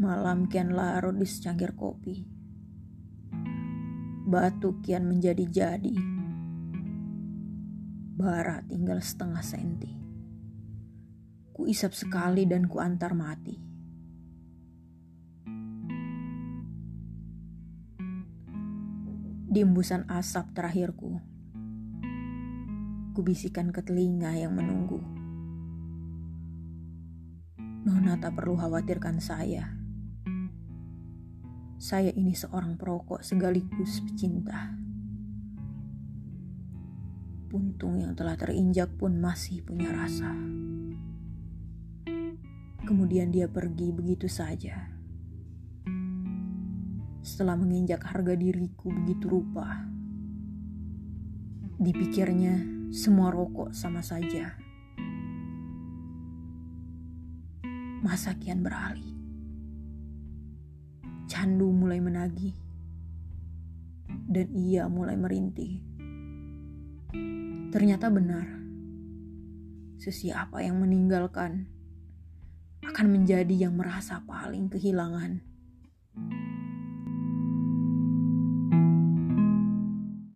malam kian larut di secangkir kopi. Batu kian menjadi-jadi. Bara tinggal setengah senti. Ku isap sekali dan ku antar mati. Di embusan asap terakhirku, ku bisikan ke telinga yang menunggu. Nona tak perlu khawatirkan saya. Saya ini seorang perokok segaligus pecinta. Puntung yang telah terinjak pun masih punya rasa. Kemudian dia pergi begitu saja. Setelah menginjak harga diriku begitu rupa, dipikirnya semua rokok sama saja. Masa kian beralih. Candu mulai menagih. Dan ia mulai merintih. Ternyata benar. Sesiapa yang meninggalkan akan menjadi yang merasa paling kehilangan.